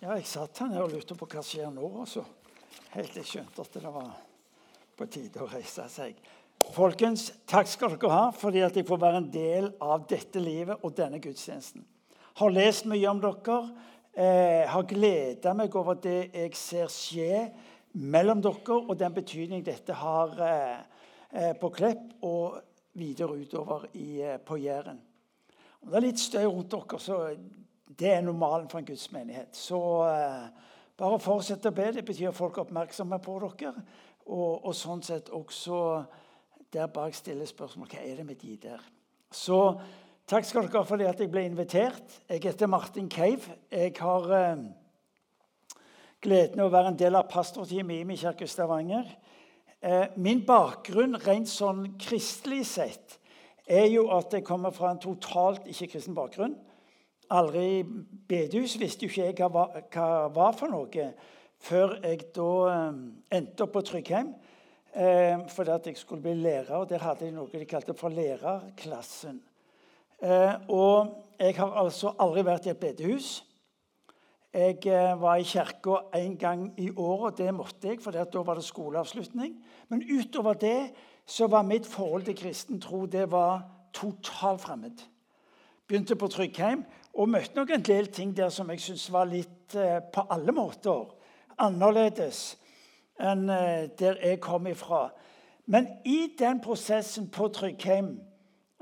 Ja, jeg satt her og lurte på hva skjer nå, også. Helt til jeg skjønte at det var på tide å reise seg. Folkens, takk skal dere ha fordi at jeg får være en del av dette livet og denne gudstjenesten. Har lest mye om dere. Eh, har gleda meg over det jeg ser skje mellom dere, og den betydning dette har eh, eh på Klepp og videre utover i, eh, på Jæren. Om det er litt støy rundt dere, så det er normalen for en Guds menighet. Så eh, bare fortsett å be. Det betyr folk er oppmerksomme på dere. Og, og sånn sett også der bak stille spørsmål hva er det med de der. Så takk skal dere ha for det at jeg ble invitert. Jeg heter Martin Cave. Jeg har eh, gleden av å være en del av pastorteamet i min kirke Stavanger. Eh, min bakgrunn rent sånn kristelig sett er jo at jeg kommer fra en totalt ikke-kristen bakgrunn aldri bedehus. Visste jo ikke jeg hva, hva var for noe før jeg da um, endte opp på Tryggheim. Eh, fordi at jeg skulle bli lærer, og der hadde de noe de kalte for lærerklassen. Eh, og jeg har altså aldri vært i et bedehus. Jeg eh, var i kirka én gang i året, og det måtte jeg, for da var det skoleavslutning. Men utover det så var mitt forhold til kristen tro det var totalt fremmed. Begynte på Tryggheim og møtte nok en del ting der som jeg syntes var litt eh, på alle måter annerledes enn eh, der jeg kom ifra. Men i den prosessen på Tryggheim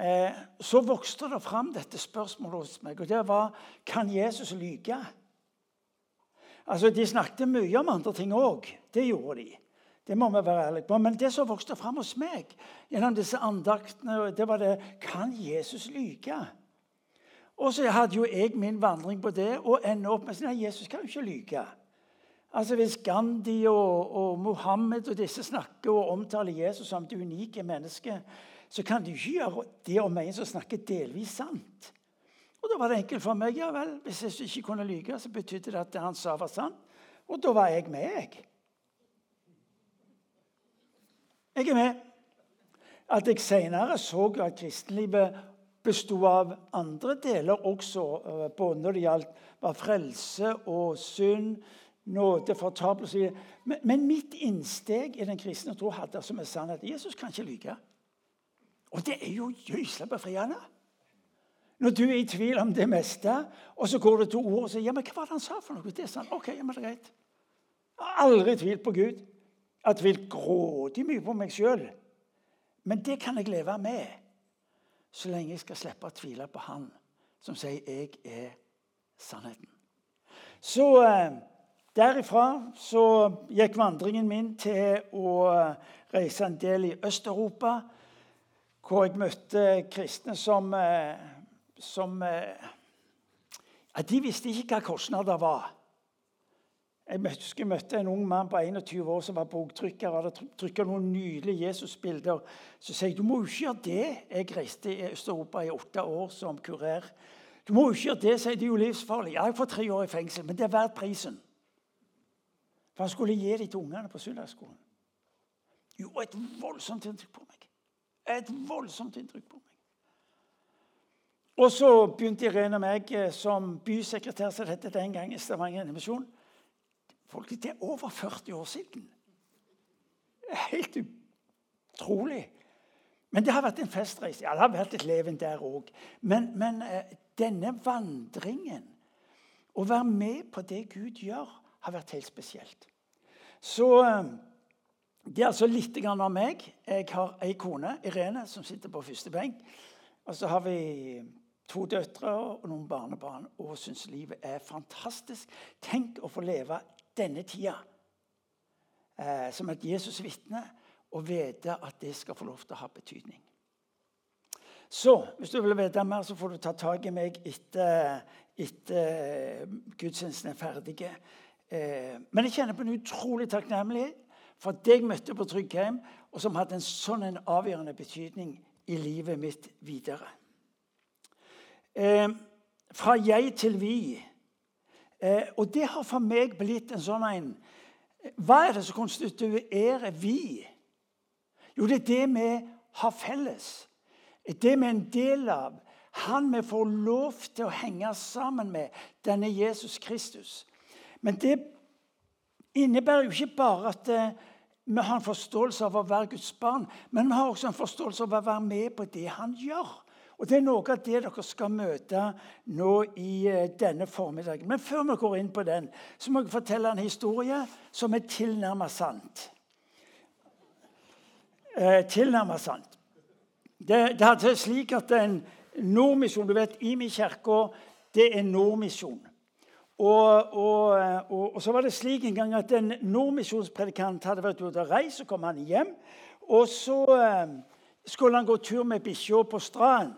eh, så vokste det fram dette spørsmålet hos meg. Og det var kan Jesus lyge. Altså, De snakket mye om andre ting òg. Det gjorde de. Det må vi være ærlige på. Men det som vokste fram hos meg gjennom disse andaktene, det var det Kan Jesus lyge? Og så hadde jo jeg min vandring på det og ender opp med at Jesus kan jo ikke lyge. Altså Hvis Gandhi og, og Mohammed og disse snakker og omtaler Jesus som det unike mennesket, så kan de ikke gjøre det om en som snakker delvis sant. Og Da var det enkelt for meg. ja vel, Hvis jeg ikke kunne lyge, så betydde det at det han sa, var sant. Og da var jeg med, jeg. Jeg er med. At jeg senere så at kristenlivet besto av andre deler også, eh, både når det gjaldt var frelse og synd, nåde, fortapelse men, men mitt innsteg i den kristne tro hadde som en sannhet Jesus kan ikke lyve. Og det er jo gysla befriende. Når du er i tvil om det meste, og så går du til ord og sier ja, men 'Hva var det han sa for noe?' Det er sant. ok, ja, men det er greit. Jeg har aldri tvilt på Gud. Jeg har tvilt grådig mye på meg sjøl. Men det kan jeg leve med så lenge jeg skal slippe å tvile på Han som sier 'jeg er sannheten'. Så eh, derifra så gikk vandringen min til å eh, reise en del i Øst-Europa, hvor jeg møtte kristne som, eh, som ja, De visste ikke hva kostnader var. Jeg husker jeg møtte en ung mann på 21 år som var boktrykker. hadde trykka noen nydelige Jesusbilder. Så sier jeg du må jo ikke gjøre det. Jeg reiste i Øst-Europa i åtte år som kurer. Du må jo ikke gjøre det, sier det er jo livsfarlig. Ja, jeg får tre år i fengsel, men det er verdt prisen. For han skulle gi det til ungene på søndagsskolen. Jo, et voldsomt inntrykk på meg. Et voldsomt inntrykk på meg. Og så begynte Irene og meg eh, som bysekretær som det het den gang i Stavanger Misjon Folk, det er over 40 år siden. Helt utrolig. Men det har vært en festreise. Ja, det har vært et leven der òg. Men, men eh, denne vandringen, å være med på det Gud gjør, har vært helt spesielt. Så eh, det er altså litt av meg. Jeg har ei kone, Irene, som sitter på første benk. Og så har vi to døtre og noen barnebarn og syns livet er fantastisk. Tenk å få leve denne tida eh, som et Jesus-vitne og vite at det skal få lov til å ha betydning. Så hvis du vil vite mer, så får du ta tak i meg etter, etter gudstjenesten er ferdig. Eh, men jeg kjenner på en utrolig takknemlighet for at jeg møtte på Tryggheim, og som hadde en sånn en avgjørende betydning i livet mitt videre. Eh, fra jeg til vi Eh, og det har for meg blitt en sånn en Hva er det som konstituerer vi? Jo, det er det vi har felles. Det vi er en del av. Han vi får lov til å henge sammen med, denne Jesus Kristus. Men det innebærer jo ikke bare at eh, vi har en forståelse av å være Guds barn, men vi har også en forståelse av å være med på det han gjør. Og Det er noe av det dere skal møte nå i eh, denne formiddagen. Men før vi går inn på den, så må jeg fortelle en historie som er tilnærmet sant. Eh, tilnærmet sant. Det, det er slik at en Nordmisjon Du vet, Imi kirke det er Nordmisjon. Og, og, og, og, så var det slik en gang at en nordmisjonspredikant hadde vært ute og reist. Så kom han hjem, og så eh, skulle han gå tur med bikkja på stranden.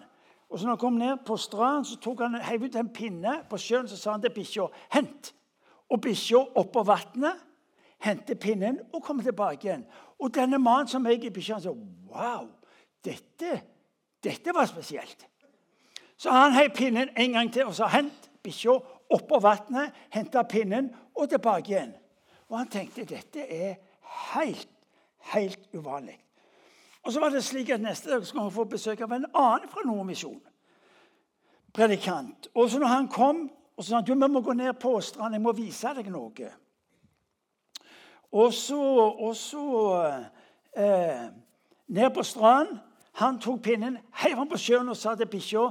Og så når han kom ned på stranden, så tok han heiv ut en pinne på sjøen så sa han til bikkja 'hent'. Og bikkja oppå vannet henter pinnen og kommer tilbake igjen. Og denne mannen som eier bikkja, sa 'wow, dette, dette var spesielt'. Så han heiv pinnen en gang til og sa 'hent bikkja oppå vannet, henta pinnen og tilbake igjen'. Og han tenkte dette er helt, helt uvanlig. Og så var det slik at Neste dag skulle han få besøk av en annen fra Nordmisjon. Predikant. Og så når han kom og så sa han du, vi må gå ned på stranden, jeg må vise deg noe. Og så, og så eh, Ned på stranden. Han tok pinnen, heiv den på sjøen og sa til bikkja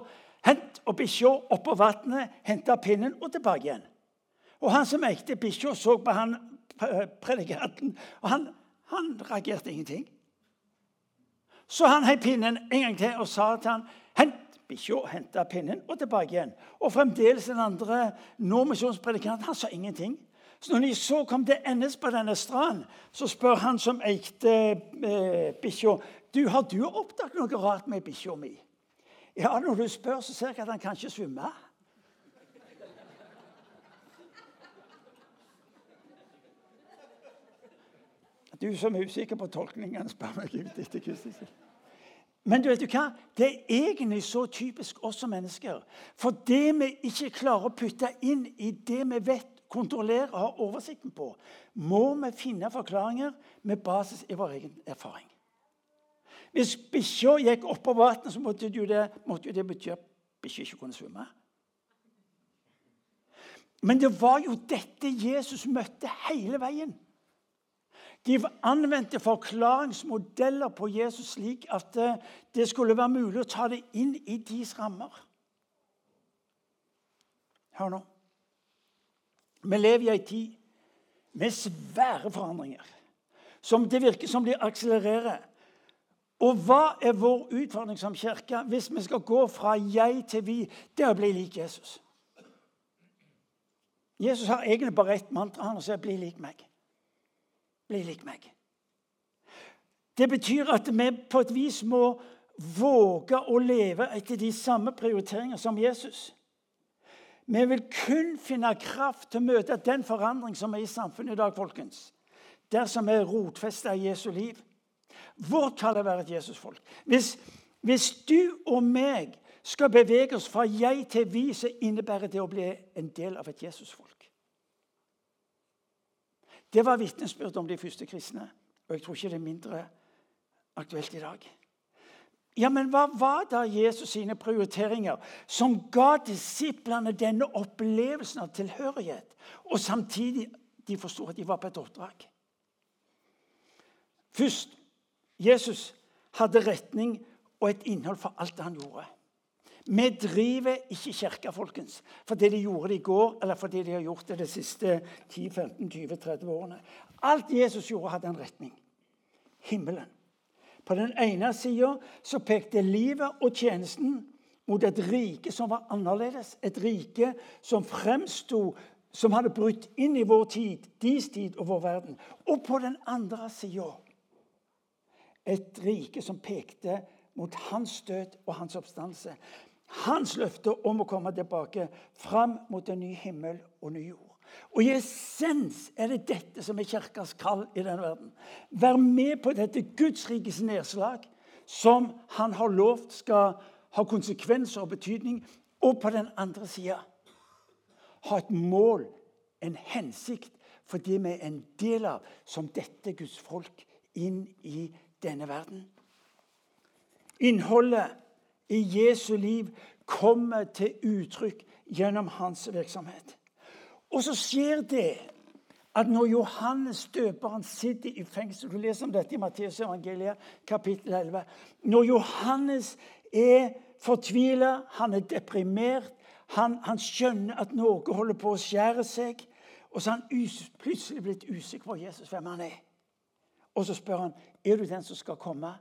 Hent og bikkja oppå vannet, henta pinnen og tilbake igjen. Og Han som eide bikkja, så på han predikanten, og han, han reagerte ingenting. Så han heiv pinnen en gang til og sa til han, hent bikkja, henta pinnen og tilbake igjen. Og fremdeles den andre nordmisjonspredikanten han sa ingenting. Så når de så kom til endes på denne stranden, så spør han som eikte eh, bikkja du, har du oppdaget noe rart med bikkja mi. Ja, når du spør, så ser jeg at han kan ikke svømme. Du som er usikker på tolkningen, spør meg ut etter Kristus. Men du vet du hva? det er egentlig så typisk oss som mennesker. For det vi ikke klarer å putte inn i det vi vet, kontrollerer og har oversikten på, må vi finne forklaringer med basis i vår egen erfaring. Hvis bikkja gikk oppover vannet, så måtte det, måtte jo det bety at bikkja ikke kunne svømme. Men det var jo dette Jesus møtte hele veien. De anvendte forklaringsmodeller på Jesus slik at eh, det skulle være mulig å ta det inn i deres rammer. Hør nå. Vi lever i ei tid med svære forandringer. Som det virker som de akselererer. Og hva er vår utfordring som kirke hvis vi skal gå fra jeg til vi? Det er å bli lik Jesus. Jesus har egentlig bare ett mantra. Han sier 'bli lik meg' bli lik meg. Det betyr at vi på et vis må våge å leve etter de samme prioriteringer som Jesus. Vi vil kun finne kraft til å møte den forandring som er i samfunnet i dag, folkens. Dersom vi er rotfesta i Jesu liv. Vårt kall er å være et Jesusfolk. Hvis, hvis du og meg skal bevege oss fra jeg til vi, så innebærer det å bli en del av et Jesusfolk. Det var vitnesbyrd om de første kristne. Og jeg tror ikke det er mindre aktuelt i dag. Ja, Men hva var da Jesus sine prioriteringer som ga disiplene denne opplevelsen av tilhørighet, og samtidig de forsto at de var på et oppdrag? Først Jesus hadde retning og et innhold for alt han gjorde. Vi driver ikke kirka, folkens, fordi de gjorde det i går, eller fordi de har gjort det de siste 10-15-20-30 årene. Alt Jesus gjorde, hadde en retning. Himmelen. På den ene sida pekte livet og tjenesten mot et rike som var annerledes. Et rike som fremsto som hadde brutt inn i vår tid, deres tid og vår verden. Og på den andre sida et rike som pekte mot hans død og hans oppstandelse. Hans løfte om å komme tilbake fram mot en ny himmel og ny jord. Og I essens er det dette som er kirkas kall i denne verden. Vær med på dette Guds rikes nedslag, som han har lovt skal ha konsekvenser og betydning. Og på den andre sida ha et mål, en hensikt, for det vi er en del av som dette Guds folk inn i denne verden. Innholdet i Jesu liv kommer til uttrykk gjennom hans virksomhet. Og så skjer det at når Johannes døperen sitter i fengsel Du leser om dette i Matteus evangeliet, kapittel 11. Når Johannes er fortvila, han er deprimert, han, han, skjønner at noe holder på å skjære seg, og så er han plutselig blitt usikker på Jesus, hvem han er. Og så spør han er du den som skal komme,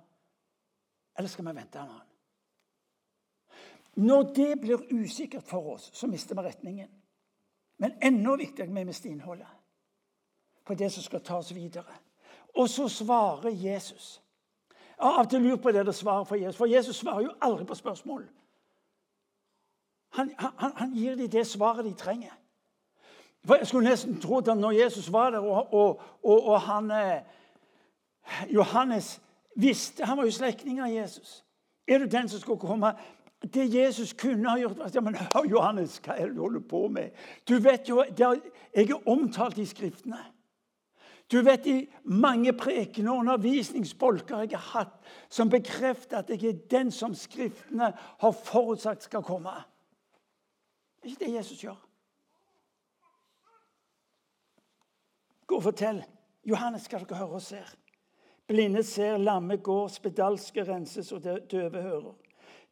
eller skal vi vente en annen. Når det blir usikkert for oss, så mister vi retningen. Men enda viktigere vi mister innholdet på det som skal ta oss videre. Og så svarer Jesus. Jeg har av og til lurt på det det svaret for Jesus, for Jesus svarer jo aldri på spørsmål. Han, han, han gir dem det svaret de trenger. For Jeg skulle nesten tro at når Jesus var der, og, og, og, og han, eh, Johannes visste Han var jo slektning av Jesus. Er du den som skal komme? Det Jesus kunne ha gjort ja, men hør, Johannes, hva er det du holder på med? Du vet jo, er, Jeg er omtalt i Skriftene. Du vet de mange prekener og undervisningsbolker jeg har hatt, som bekrefter at jeg er den som Skriftene har forutsagt skal komme. Det er ikke det Jesus gjør. Gå og fortell. Johannes skal dere høre og se. Blinde ser, lamme går, spedalske renses, og døve hører.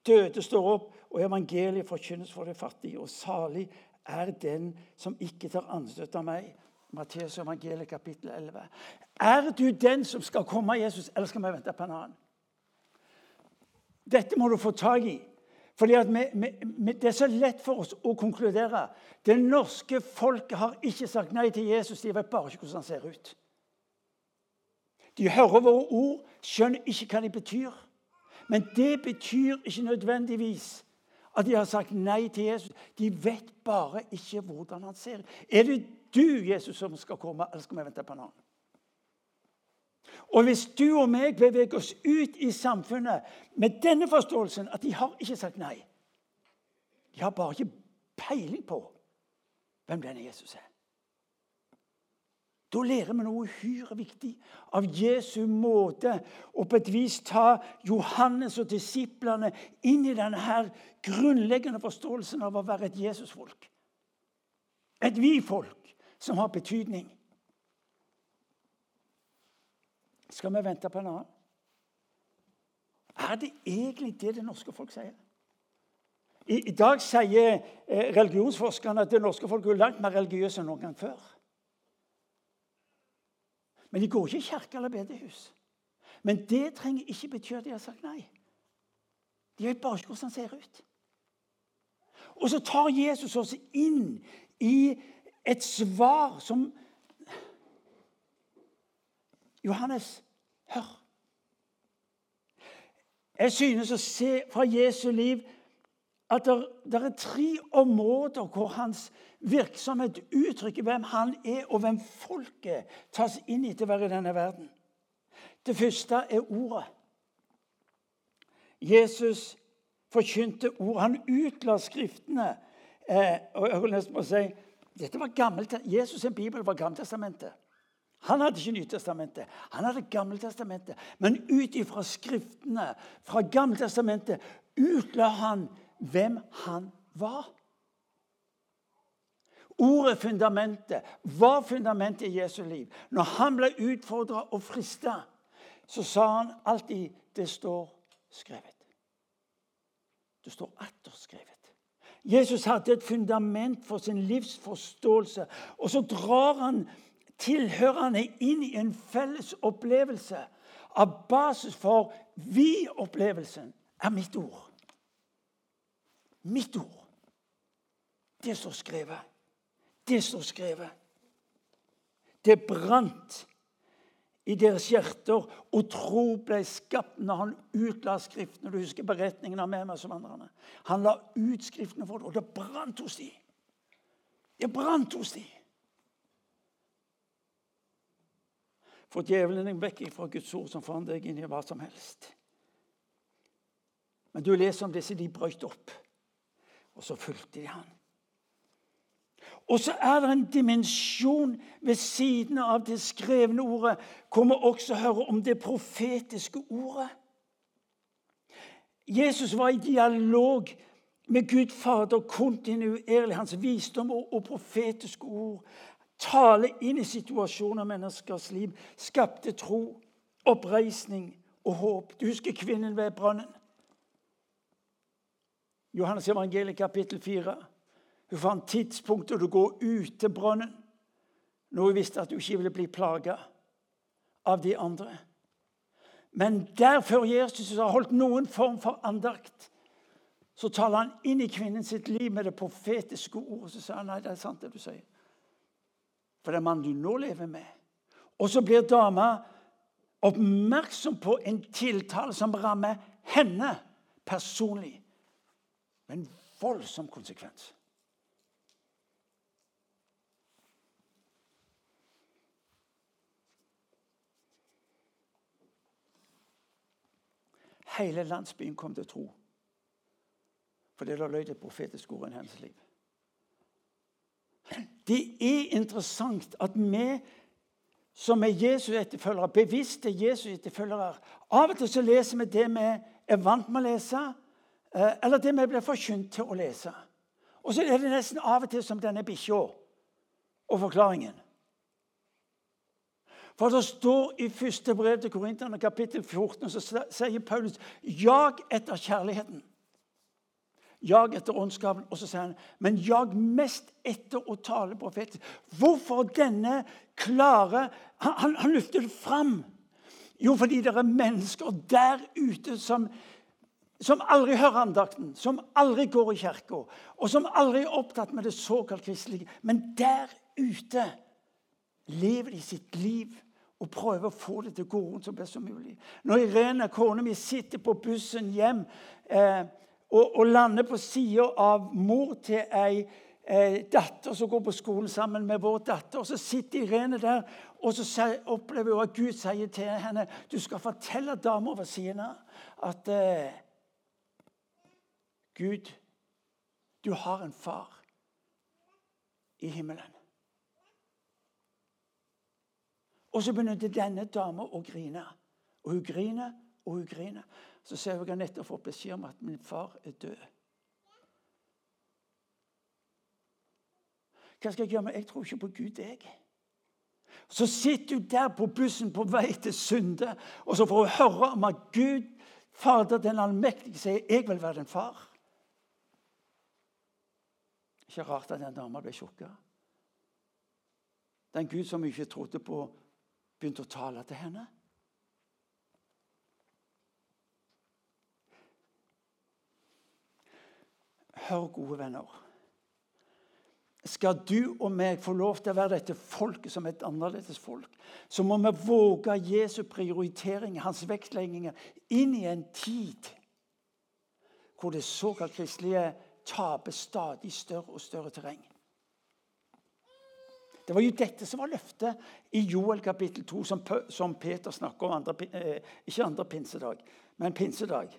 Døde står opp, og evangeliet forkynnes for de fattige. Og salig er den som ikke tar anstøt av meg. Matteus evangeliet kapittel 11. Er du den som skal komme, av Jesus, eller skal vi vente på en annen? Dette må du få tak i. Fordi vi, vi, Det er så lett for oss å konkludere. Det norske folket har ikke sagt nei til Jesus. De vet bare ikke hvordan han ser ut. De hører våre ord, skjønner ikke hva de betyr. Men det betyr ikke nødvendigvis at de har sagt nei til Jesus. De vet bare ikke hvordan han ser. Er det du, Jesus, som skal komme, eller skal vi vente på en annen? Og hvis du og meg beveger oss ut i samfunnet med denne forståelsen at de har ikke sagt nei De har bare ikke peiling på hvem denne Jesus er. Da lærer vi noe uhyre viktig av Jesu måte å på et vis ta Johannes og disiplene inn i denne her grunnleggende forståelsen av å være et Jesusfolk. Et vi-folk som har betydning. Skal vi vente på en annen? Er det egentlig det det norske folk sier? I, i dag sier eh, religionsforskerne at det norske folk er langt mer religiøse enn noen gang før. Men de går ikke i kirke eller bedehus. Men det trenger ikke bety at de har sagt nei. De vet bare ikke hvordan han ser ut. Og så tar Jesus oss inn i et svar som Johannes, hør. Jeg synes å se fra Jesu liv at det er tre områder hvor hans virksomhet uttrykker hvem han er, og hvem folket tas inn i til å være i denne verden. Det første er ordet. Jesus forkynte ord. Han utla Skriftene. Eh, og jeg vil nesten si, dette var gammelt, Jesus' sin bibel var Gammeltestamentet. Han hadde ikke Nytestamentet, han hadde Gammeltestamentet. Men ut ifra Skriftene fra Gammeltestamentet utla han hvem han var. Ordet fundamentet var fundamentet i Jesu liv. Når han ble utfordra og frista, så sa han alltid 'Det står skrevet'. Det står atterskrevet. Jesus hadde et fundament for sin livsforståelse. Og så drar han tilhørende inn i en felles opplevelse av basis for vi-opplevelsen er mitt ord. Mitt ord. Det står skrevet. Det står skrevet. Det brant i deres hjerter, og tro ble skapt når han utla Skriftene. Du husker beretningen av Meme som andre. Han la ut Skriftene for det, og det brant hos dem. Det brant hos dem. For djevelen er vekk fra Guds ord, som fant deg inn i hva som helst. Men du leser om disse de brøyt opp, og så fulgte de han. Og så er det en dimensjon ved siden av det skrevne ordet hvor vi også hører om det profetiske ordet. Jesus var i dialog med Gud Fader kontinuerlig, hans visdom og, og profetiske ord, tale inn i situasjoner og menneskers liv, skapte tro, oppreisning og håp. Du husker kvinnen ved brønnen? Johannes evangeliet kapittel 4. Hun fant tidspunktet å gå ut til brønnen. Når hun visste at hun ikke ville bli plaga av de andre. Men der før Jesus har holdt noen form for andakt, så taler han inn i kvinnen sitt liv med det profetiske ordet. Så sier han nei, det er sant det du sier. For det er mannen du nå lever med. Og så blir dama oppmerksom på en tiltale som rammer henne personlig. Med en voldsom konsekvens. Hele landsbyen kom til tro. For det løy et profetisk ord i hennes liv. Det er interessant at vi som er Jesus etterfølgere, bevisste Jesus etterfølgere Av og til så leser vi det vi er vant med å lese, eller det vi blir forkynt til å lese. Og så er det nesten av og til som denne bikkja og forklaringen. For det står i første brev til Korinterne, kapittel 14, så sier Paulus 'jag etter kjærligheten'. Jag etter åndsgaven. Og så sier han 'men jag mest etter å tale profetisk'. Hvorfor denne klare Han, han, han løfter det fram. Jo, fordi det er mennesker der ute som som aldri hører andakten, som aldri går i kirka, og som aldri er opptatt med det såkalt kristelige. Men der ute lever de sitt liv og prøver å få det til å gå rundt så best som mulig. Når Irene, kona mi, sitter på bussen hjem eh, og, og, lander på sida av mor til ei eh, datter som går på skolen sammen med vår datter, og så sitter Irene der, og så opplever hun at Gud sier til henne du skal fortelle dama ved siden av at eh, Gud, du har en far i himmelen. Og så begynte denne dama å grine. Og hun griner og hun griner. Så ser jeg at nettopp fått beskjed om at min far er død. Hva skal jeg gjøre? med? Jeg tror ikke på Gud, jeg. Så sitter hun der på bussen på vei til Sunde, og så får hun høre om at Gud, Fader den allmektige, sier 'Jeg vil være din far'. Ikke rart at den dama ble sjokka. Den Gud som hun ikke trodde på, begynte å tale til henne. Hør, gode venner. Skal du og meg få lov til å være dette folket som et annerledes folk, så må vi våge Jesu prioritering, hans vektlegginger, inn i en tid hvor det såkalt kristelige taper stadig større og større terreng. Det var jo dette som var løftet i Joel kapittel 2, som, Peter snakker om. Andre, eh, ikke andre pinsedag, men pinsedag.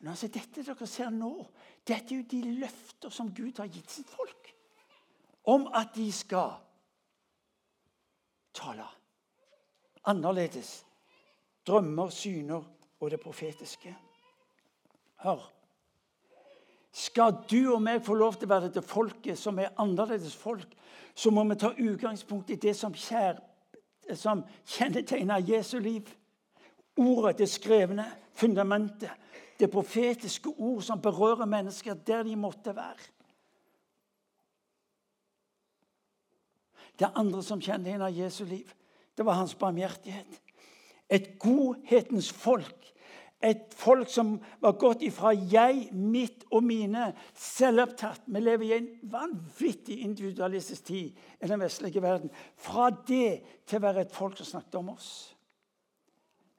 Men altså, Dette dere ser nå, dette er jo de løfter som Gud har gitt sitt folk. Om at de skal tale annerledes. Drømmer, syner og det profetiske. Hør. Skal du og meg få lov til å være dette folket som er annerledes folk, så må vi ta utgangspunkt i det som, kjær, som kjennetegner Jesu liv. Ordet, det skrevne, fundamentet. Det profetiske ord som berører mennesker der de måtte være. Det andre som kjennetegner Jesu liv, det var hans barmhjertighet. Et godhetens folk et folk som var gått ifra jeg, mitt og mine, selvopptatt. Vi lever i en vanvittig individualistisk tid i den vestlige verden. Fra det til å være et folk som snakket om oss.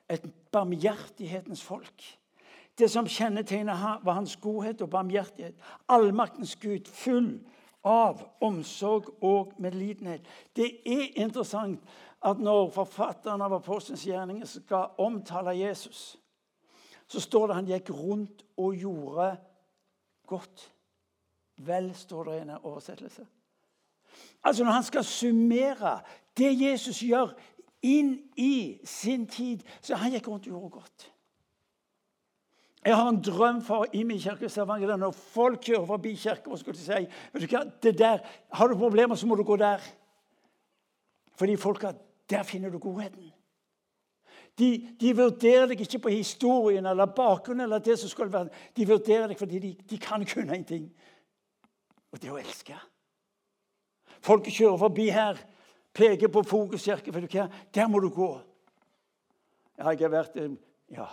Et barmhjertighetens folk. Det som kjennetegnet var hans godhet og barmhjertighet. Allmaktens Gud, full av omsorg og medlidenhet. Det er interessant at når forfatteren av Apostelens gjerninger skal omtale Jesus så står det han gikk rundt og gjorde godt. Vel, står det i en oversettelse. Altså Når han skal summere det Jesus gjør, inn i sin tid, så han gikk rundt og gjorde godt. Jeg har en drøm for i min kirke Stavanger. Når folk kjører forbi kirka og skulle si vet du hva, det der, Har du problemer, så må du gå der. Fordi folka Der finner du godheten. De, de, vurderer deg ikke på historien eller bakgrunnen. eller det som skulle være. De vurderer deg fordi de, de kan kunne en ting. Og det er å elske. Folk kjører forbi her, peker på Fokuskirken. For du hva? Der må du gå. Ja, jeg har vært eh, ja.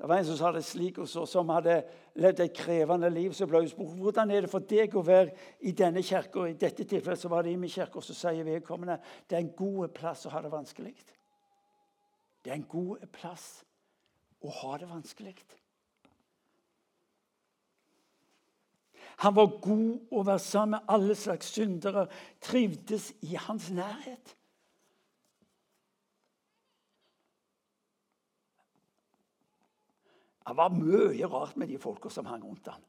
Det var en som sa det slik, også, som hadde levd et krevende liv. så ble spurt hvordan er det for deg å være i denne kirka. I dette tilfellet så var det i min kirke, og så sier vedkommende det er en god plass å ha det vanskelig. Det er en god plass å ha det vanskelig. Han var god å være sammen med alle slags syndere, trivdes i hans nærhet. Det var mye rart med de folka som hang rundt ham.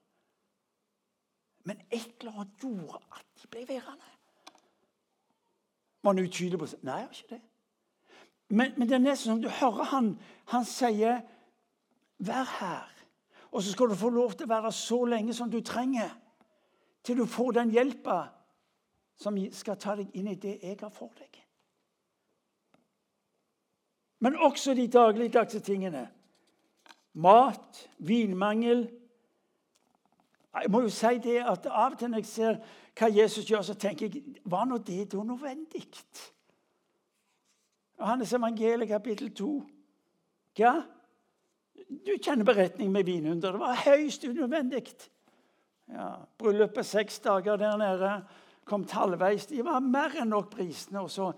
Men et eller annet gjorde at de ble værende. Var han utydelig på Nei, jeg var ikke det. Men, men, det er nesten som du hører han, han sier 'Vær her'. Og så skal du få lov til å være så lenge som du trenger, til du får den hjelpa som skal ta deg inn i det jeg har for deg. Men også de dagligdagse tingene. Mat, vinmangel. Jeg må jo si det at Av og til når jeg ser hva Jesus gjør, så tenker jeg var nå det da nødvendig? Johannes evangeliet kapittel 2. Ja, du kjenner beretningen med vinunder. Det var høyst unødvendig. Ja, Bryllupet seks dager der nede. Kom halvveis. De var mer enn nok prisene. Og så,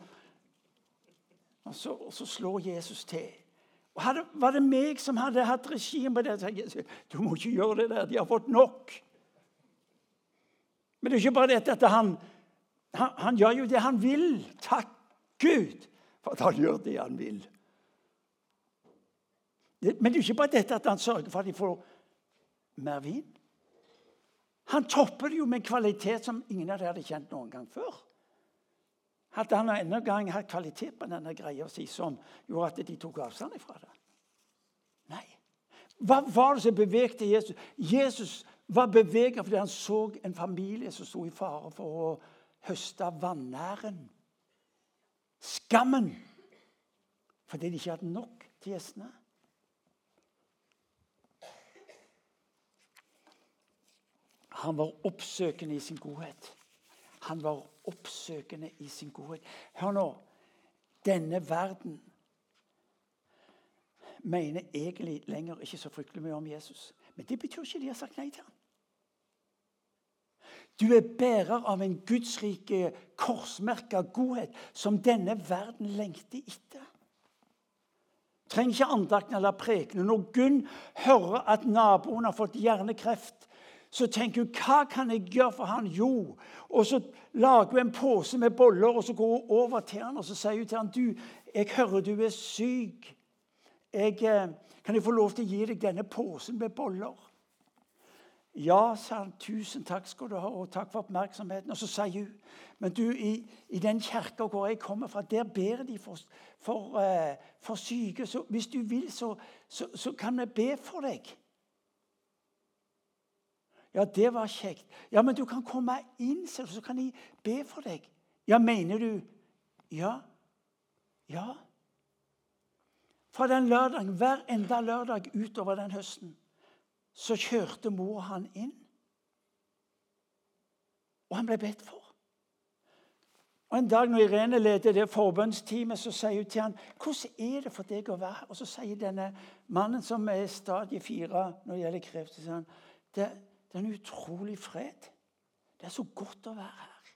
og så, og så slår Jesus til. Og hadde, Var det meg som hadde hatt regien på det? Jeg du må ikke gjøre det der. De har fått nok. Men det er ikke bare dette han, han, han gjør jo det han vil. Takk Gud for at han gjør det han vil. Men det er ikke bare dette at han sørger for at de får mer vin. Han topper det jo med en kvalitet som ingen av dere hadde kjent noen gang før. Hadde han enda gang hatt kvalitet på denne greia si som gjorde at de tok avstand fra det? Nei. Hva var det som bevegte Jesus? Jesus var beveget fordi han så en familie som sto i fare for å høste vanæren. Skammen fordi de ikke hadde nok til gjestene. Han var oppsøkende i sin godhet. Han var oppsøkende i sin godhet. Hør nå. Denne verden mener egentlig lenger ikke så fryktelig mye om Jesus. Men det betyr ikke de har sagt nei til ham. Du er bærer av en gudsrike, korsmerka godhet som denne verden lengter etter. Trenger ikke andakten eller prekenen. Når Gunn hører at naboen har fått hjernekreft, så tenker hun hva kan jeg gjøre for han? Jo, og så lager hun en pose med boller og så går hun over til han og så sier hun til han, du, jeg hører du er syk. Jeg, eh, kan jeg få lov til å gi deg denne posen med boller? Ja, sa han. Tusen takk skal du ha, og takk for oppmerksomheten. Og så sier hun men du, i, i den kirka hvor jeg kommer fra, der ber de for, for, uh, for syke. Så hvis du vil, så, så, så kan vi be for deg. Ja, det var kjekt. Ja, men du kan komme inn, så kan de be for deg. Ja, mener du Ja. Ja. Fra den lørdagen, hver enda lørdag utover den høsten, så kjørte mor han inn. Og han ble bedt for. Og En dag når Irene leder det forbønnsteamet, så sier hun til han, 'Hvordan er det for deg å være? Og så sier denne mannen, som er stadie fire når det gjelder kreft, sier han, det, det er en utrolig fred. Det er så godt å være her.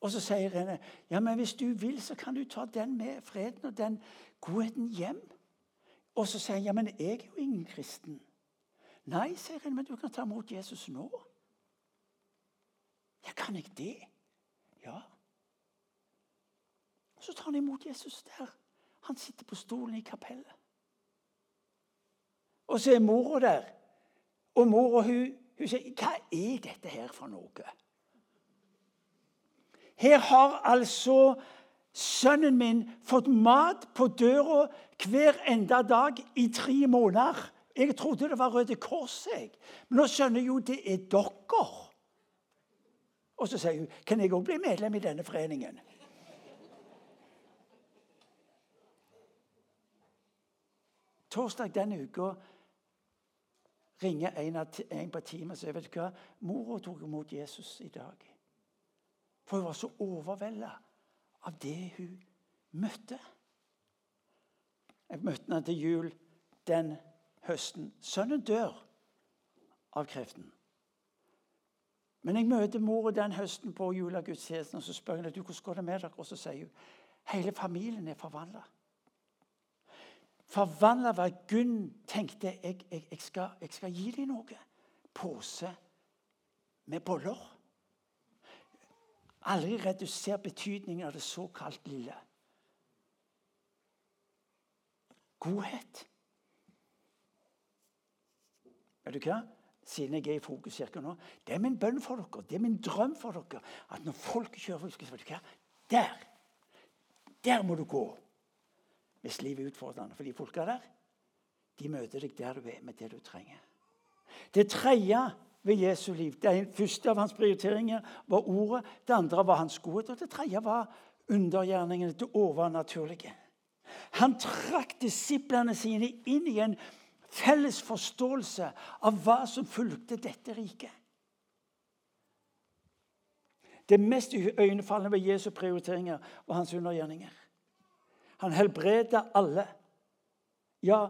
Og så sier Irene ja, men hvis du vil, så kan du ta den med freden og den godheten hjem. Og så sier han ja, men jeg er jo ingen kristen. Nei, sier Irene, men du kan ta imot Jesus nå. Ja, kan jeg det? Ja. Og så tar han imot Jesus der. Han sitter på stolen i kapellet. Og så er mora der. Og mora hun, hun sier, 'Hva er dette her for noe?' Her har altså sønnen min fått mat på døra hver enda dag i tre måneder Jeg trodde det var Røde Kors. jeg. Men nå skjønner jeg jo det er dere. Og så sier hun kan jeg òg bli medlem i denne foreningen. Torsdag denne uka ringer en, en på teamet og sier vet du hva, mora tok imot Jesus i dag. For hun var så overvelda av det hun møtte. Jeg møtte henne til jul den høsten. Sønnen dør av kreften. Men jeg møter mora den høsten på julegudstjenesten, og så spør jeg du, hvordan går det med dere. Og så sier hun hele familien er forvandla. Forvandla var Gunn tenkte jeg, jeg, jeg, skal, jeg skal gi dem noe. Pose med boller. Aldri reduser betydningen av det såkalt lille. Godhet. Vet du hva? Siden jeg er i Fokuskirka nå, det er min bønn for dere, det er min drøm for dere, at når folk kjører vet du hva? Der! Der må du gå hvis livet er utfordrende. For de folka der de møter deg der du er, med det du trenger. Det tredje ved Jesu liv. Det første av hans prioriteringer var ordet. Det andre var hans godhet. Og det tredje var undergjerningene, det overnaturlige. Han trakk disiplene sine inn i en felles forståelse av hva som fulgte dette riket. Det mest øynefallende ved Jesu prioriteringer var hans undergjerninger. Han helbreda alle. Ja,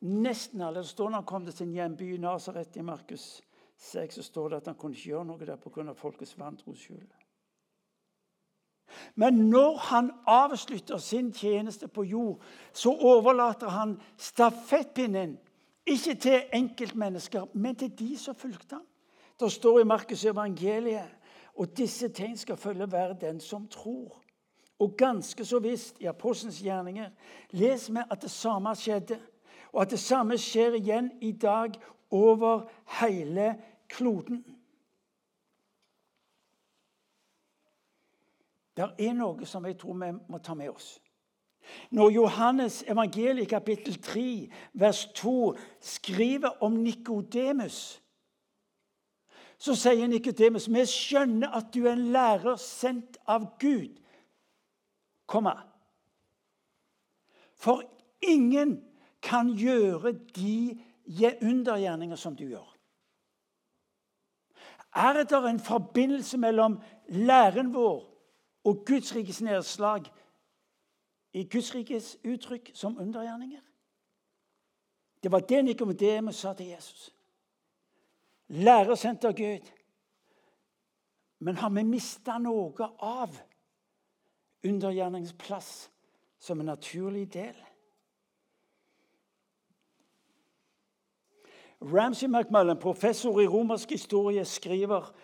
nesten alle. Det står når han kom til sin hjemby Nasaret i Markus 6 så står det at han kunne ikke gjøre noe der pga. folkets vantroskjul. Men når han avslutter sin tjeneste på jord, så overlater han stafettpinnen ikke til enkeltmennesker, men til de som fulgte ham. Det står i Markus evangeliet og disse tegn skal følge hver den som tror. Og ganske så visst i Apostelens gjerninger leser vi at det samme skjedde, og at det samme skjer igjen i dag over hele kloden. Det er noe som jeg tror vi må ta med oss. Når Johannes evangeliet kapittel 3 vers 2 skriver om Nikodemus, så sier Nikodemus vi skjønner at du er en lærer sendt av Gud. Komma. For ingen kan gjøre de undergjerninger som du gjør. Er det en forbindelse mellom læren vår og Guds rikes nedslag i Guds rikes uttrykk som undergjerninger? Det var det Nikodemus sa til Jesus. Lærer sendt av Gud. Men har vi mista noe av undergjerningsplass som en naturlig del? Ramsay McMullen, professor i romersk historie, skriver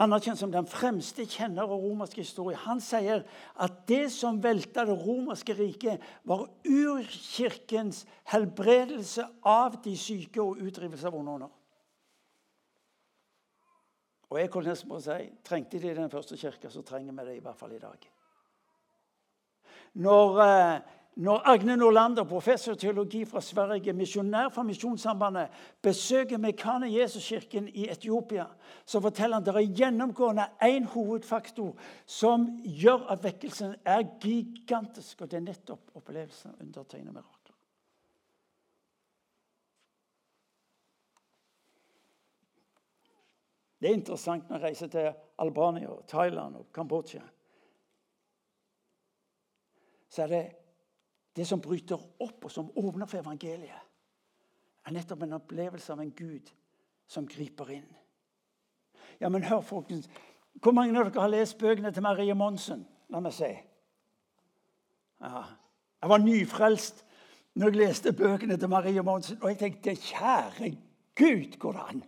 anerkjent som den fremste kjenner av romersk historie. Han sier at det som velta det romerske riket, var urkirkens helbredelse av de syke og utdrivelse av onde ånder. Og jeg kunne nesten bare si, Trengte de den første kirka, så trenger vi det i hvert fall i dag. Når... Eh, når Agne Norlander, professor i teologi fra Sverige, misjonær fra Misjonssambandet, besøker Mekane Jesuskirken i Etiopia, så forteller han at det er gjennomgående én hovedfaktor som gjør at vekkelsen er gigantisk. Og det er nettopp opplevelsen av undertegn og mirakler. Det er interessant når jeg reiser til Albania, Thailand og Kambodsja. Så er det det som bryter opp, og som åpner for evangeliet, er nettopp en opplevelse av en Gud som griper inn. Ja, men hør, folkens. Hvor mange av dere har lest bøkene til Marie Monsen? La meg si. Ja. Jeg var nyfrelst når jeg leste bøkene til Marie Monsen, og jeg tenkte kjære Gud, går det an?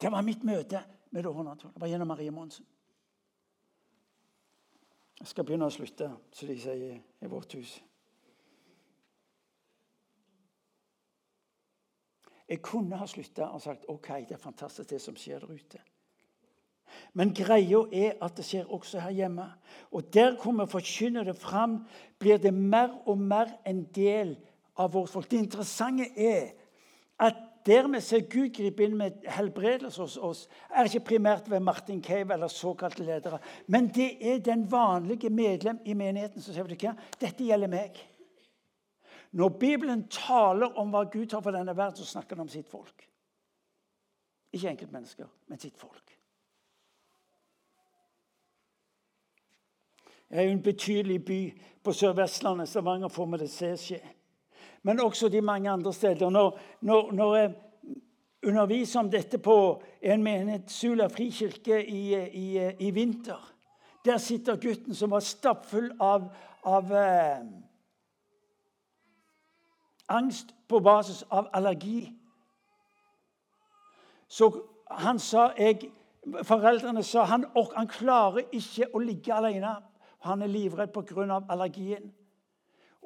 Det var mitt møte med det overnaturlige. Det var gjennom Marie Monsen. Jeg skal begynne å slutte, som de sier i vårt hus. Jeg kunne ha slutta og sagt ok, det er fantastisk det som skjer der ute. Men greia er at det skjer også her hjemme. Og der hvor vi forkynner det fram, blir det mer og mer en del av vårt folk. Det interessante er at der vi ser Gud gripe inn med helbredelse hos oss, er ikke primært ved Martin Cave eller såkalte ledere. Men det er den vanlige medlem i menigheten som sier hva? dette gjelder meg. Når Bibelen taler om hva Gud har for denne verden, så snakker han om sitt folk. Ikke enkeltmennesker, men sitt folk. Jeg er jo en betydelig by på Sør-Vestlandet. Stavanger får vi det se skje men også de mange andre steder. Når, når, når jeg underviser om dette på en menighet, Sula frikirke, i, i, i, vinter Der sitter gutten som var stappfull av, av eh, angst på basis av allergi. Så han sa jeg, Foreldrene sa han, han klarer ikke å ligge alene. Han er livredd pga. allergien.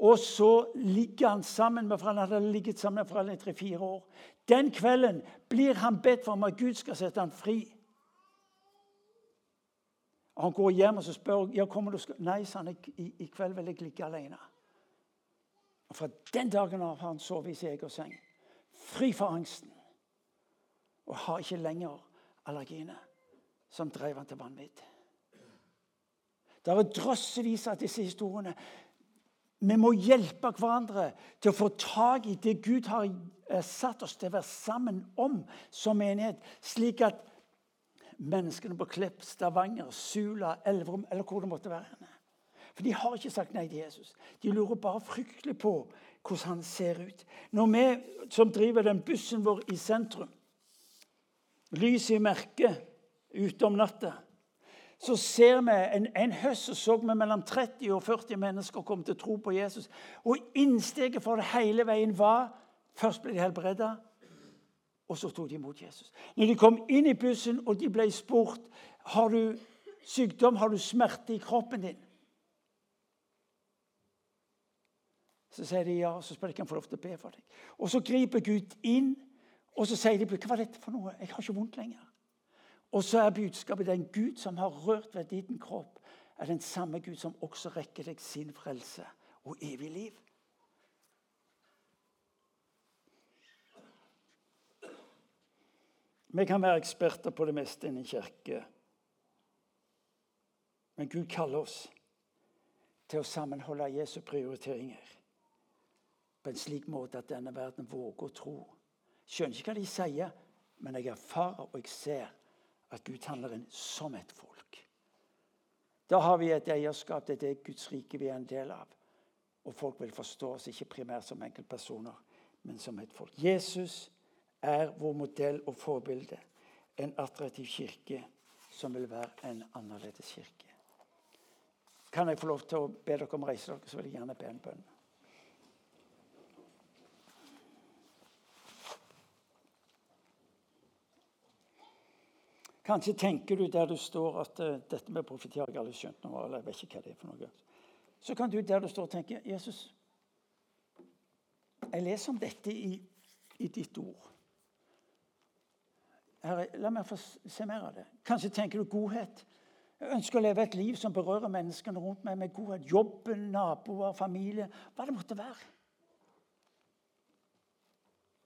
Og så ligger han sammen med foreldrene. Han hadde ligget sammen med foreldrene i tre-fire år. Den kvelden blir han bedt for om at Gud skal sette han fri. Og Han går hjem og så spør ja, kommer du skal... Nei, sa han, i, i kveld vil jeg ligge alene. Og Fra den dagen av har han sovet i sin egen seng. Fri for angsten. Og har ikke lenger allergiene som drev han til vanvidd. Det er drøssevis av disse historiene. Vi må hjelpe hverandre til å få tak i det Gud har eh, satt oss til å være sammen om som menighet, slik at menneskene på Klepp, Stavanger, Sula, Elverum eller hvor det måtte være For de har ikke sagt nei til Jesus. De lurer bare fryktelig på hvordan han ser ut. Når vi som driver den bussen vår i sentrum, lyset i merket ute om natta så ser vi en, en høst så, så vi mellom 30 og 40 mennesker komme til tro på Jesus. Og innsteget for det hele veien var Først ble de helbreda, og så tok de imot Jesus. Når de kom inn i bussen og de ble spurt har du sykdom, har du smerte i kroppen din. Så sier de ja, og så spør de kan få lov til å be for deg. Og Så griper Gud inn, og så sier de hva var dette for noe? Jeg har ikke vondt lenger. Og så er budskapet den Gud som har rørt ved din kropp, er den samme Gud som også rekker deg sin frelse og evig liv. Vi kan være eksperter på det meste innen kirke. Men Gud kaller oss til å sammenholde Jesu prioriteringer på en slik måte at denne verden våger å tro. Skjønner ikke hva de sier, men jeg erfarer og jeg ser at Gud handler inn som et folk. Da har vi et eierskap til det Guds rike vi er en del av. Og folk vil forstå oss ikke primært som enkeltpersoner, men som et folk. Jesus er vår modell og forbilde. En attraktiv kirke som vil være en annerledes kirke. Kan jeg få lov til å be dere om å reise dere, så vil jeg gjerne be en bønn. Kanskje tenker du der du står at uh, dette med profeti har jeg aldri skjønt noe eller jeg vet ikke hva det er for noe. Så kan du der du står tenke Jesus, jeg leser om dette i, i ditt ord. Herre, la meg få se mer av det. Kanskje tenker du godhet. Jeg ønsker å leve et liv som berører menneskene rundt meg med godhet. Jobben, naboer, familie, hva det måtte være.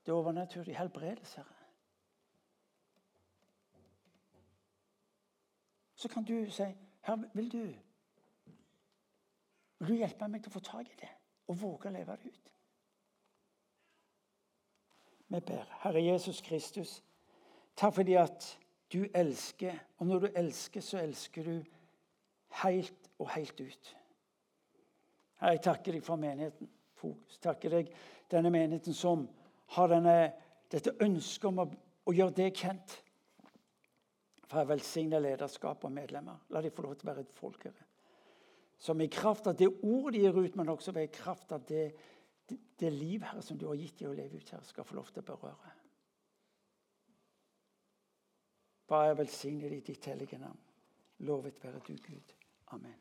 Det er overnaturlig. Helbredes, Herre. Så kan du si Herre, vil du Vil du hjelpe meg til å få tak i det og våge å leve det ut? Vi ber. Herre Jesus Kristus, takk fordi at du elsker. Og når du elsker, så elsker du helt og helt ut. Herre, jeg takker deg for menigheten. Fokus. Takker deg denne menigheten som har denne, dette ønsket om å, å gjøre det kjent for jeg velsigner lederskap og medlemmer. La de få lov til å være et folkere. Som i kraft av det ordet de gir ut, men også ved kraft av det, det, det liv her som du har gitt dem å leve ut her, skal få lov til å berøre. Bare velsigne ditt hellige navn. Lovet være du, Gud. Amen.